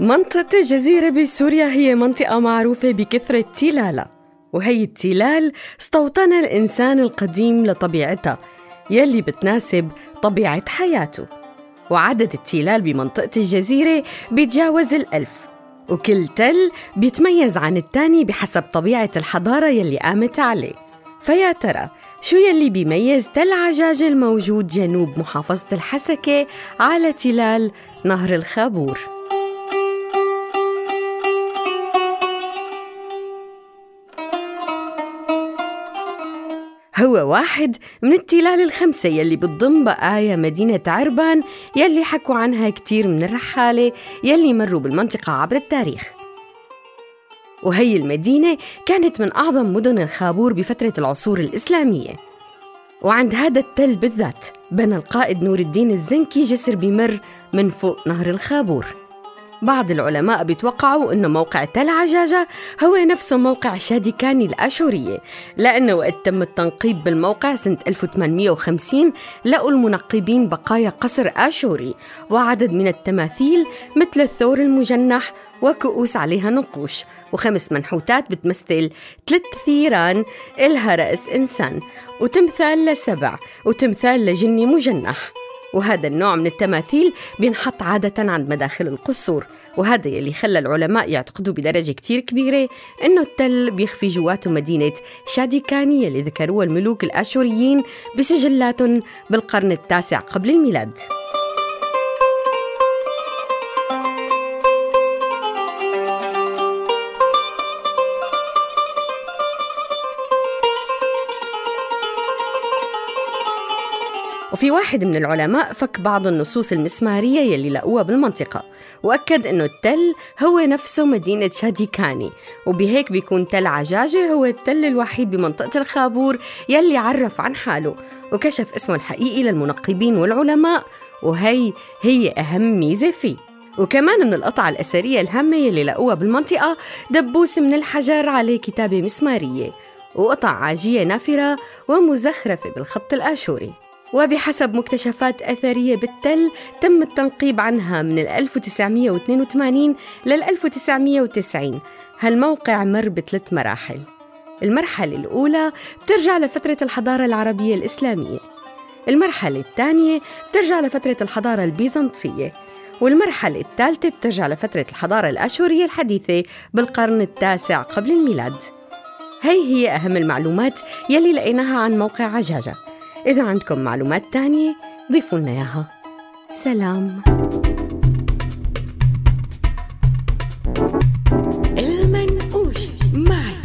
منطقة الجزيرة بسوريا هي منطقة معروفة بكثرة تلالها وهي التلال استوطنها الإنسان القديم لطبيعتها يلي بتناسب طبيعة حياته. وعدد التلال بمنطقة الجزيرة بيتجاوز الألف وكل تل بيتميز عن التاني بحسب طبيعة الحضارة يلي قامت عليه. فيا ترى شو يلي بيميز تل عجاجة الموجود جنوب محافظة الحسكة على تلال نهر الخابور؟ هو واحد من التلال الخمسة يلي بتضم بقايا مدينة عربان يلي حكوا عنها كتير من الرحالة يلي مروا بالمنطقة عبر التاريخ. وهي المدينة كانت من أعظم مدن الخابور بفترة العصور الإسلامية. وعند هذا التل بالذات بنى القائد نور الدين الزنكي جسر بمر من فوق نهر الخابور. بعض العلماء بيتوقعوا أنه موقع تل عجاجة هو نفسه موقع شاديكاني الآشورية لأنه وقت تم التنقيب بالموقع سنة 1850 لقوا المنقبين بقايا قصر آشوري وعدد من التماثيل مثل الثور المجنح وكؤوس عليها نقوش وخمس منحوتات بتمثل ثلاث ثيران إلها رأس إنسان وتمثال لسبع وتمثال لجني مجنح. وهذا النوع من التماثيل بينحط عادة عند مداخل القصور وهذا يلي خلى العلماء يعتقدوا بدرجة كتير كبيرة إنه التل بيخفي جواته مدينة شاديكاني يلي ذكروها الملوك الآشوريين بسجلاتهم بالقرن التاسع قبل الميلاد. وفي واحد من العلماء فك بعض النصوص المسمارية يلي لقوها بالمنطقة وأكد أنه التل هو نفسه مدينة شاديكاني وبهيك بيكون تل عجاجة هو التل الوحيد بمنطقة الخابور يلي عرف عن حاله وكشف اسمه الحقيقي للمنقبين والعلماء وهي هي أهم ميزة فيه. وكمان من القطع الأثرية الهامة يلي لقوها بالمنطقة دبوس من الحجر عليه كتابة مسمارية وقطع عاجية نافرة ومزخرفة بالخط الآشوري. وبحسب مكتشفات أثرية بالتل تم التنقيب عنها من 1982 لل 1990 هالموقع مر بثلاث مراحل. المرحلة الأولى بترجع لفترة الحضارة العربية الإسلامية. المرحلة الثانية بترجع لفترة الحضارة البيزنطية. والمرحلة الثالثة بترجع لفترة الحضارة الأشورية الحديثة بالقرن التاسع قبل الميلاد. هي هي أهم المعلومات يلي لقيناها عن موقع عجاجة. إذا عندكم معلومات تانية ضيفوا لنا إياها. سلام. المنقوش معي.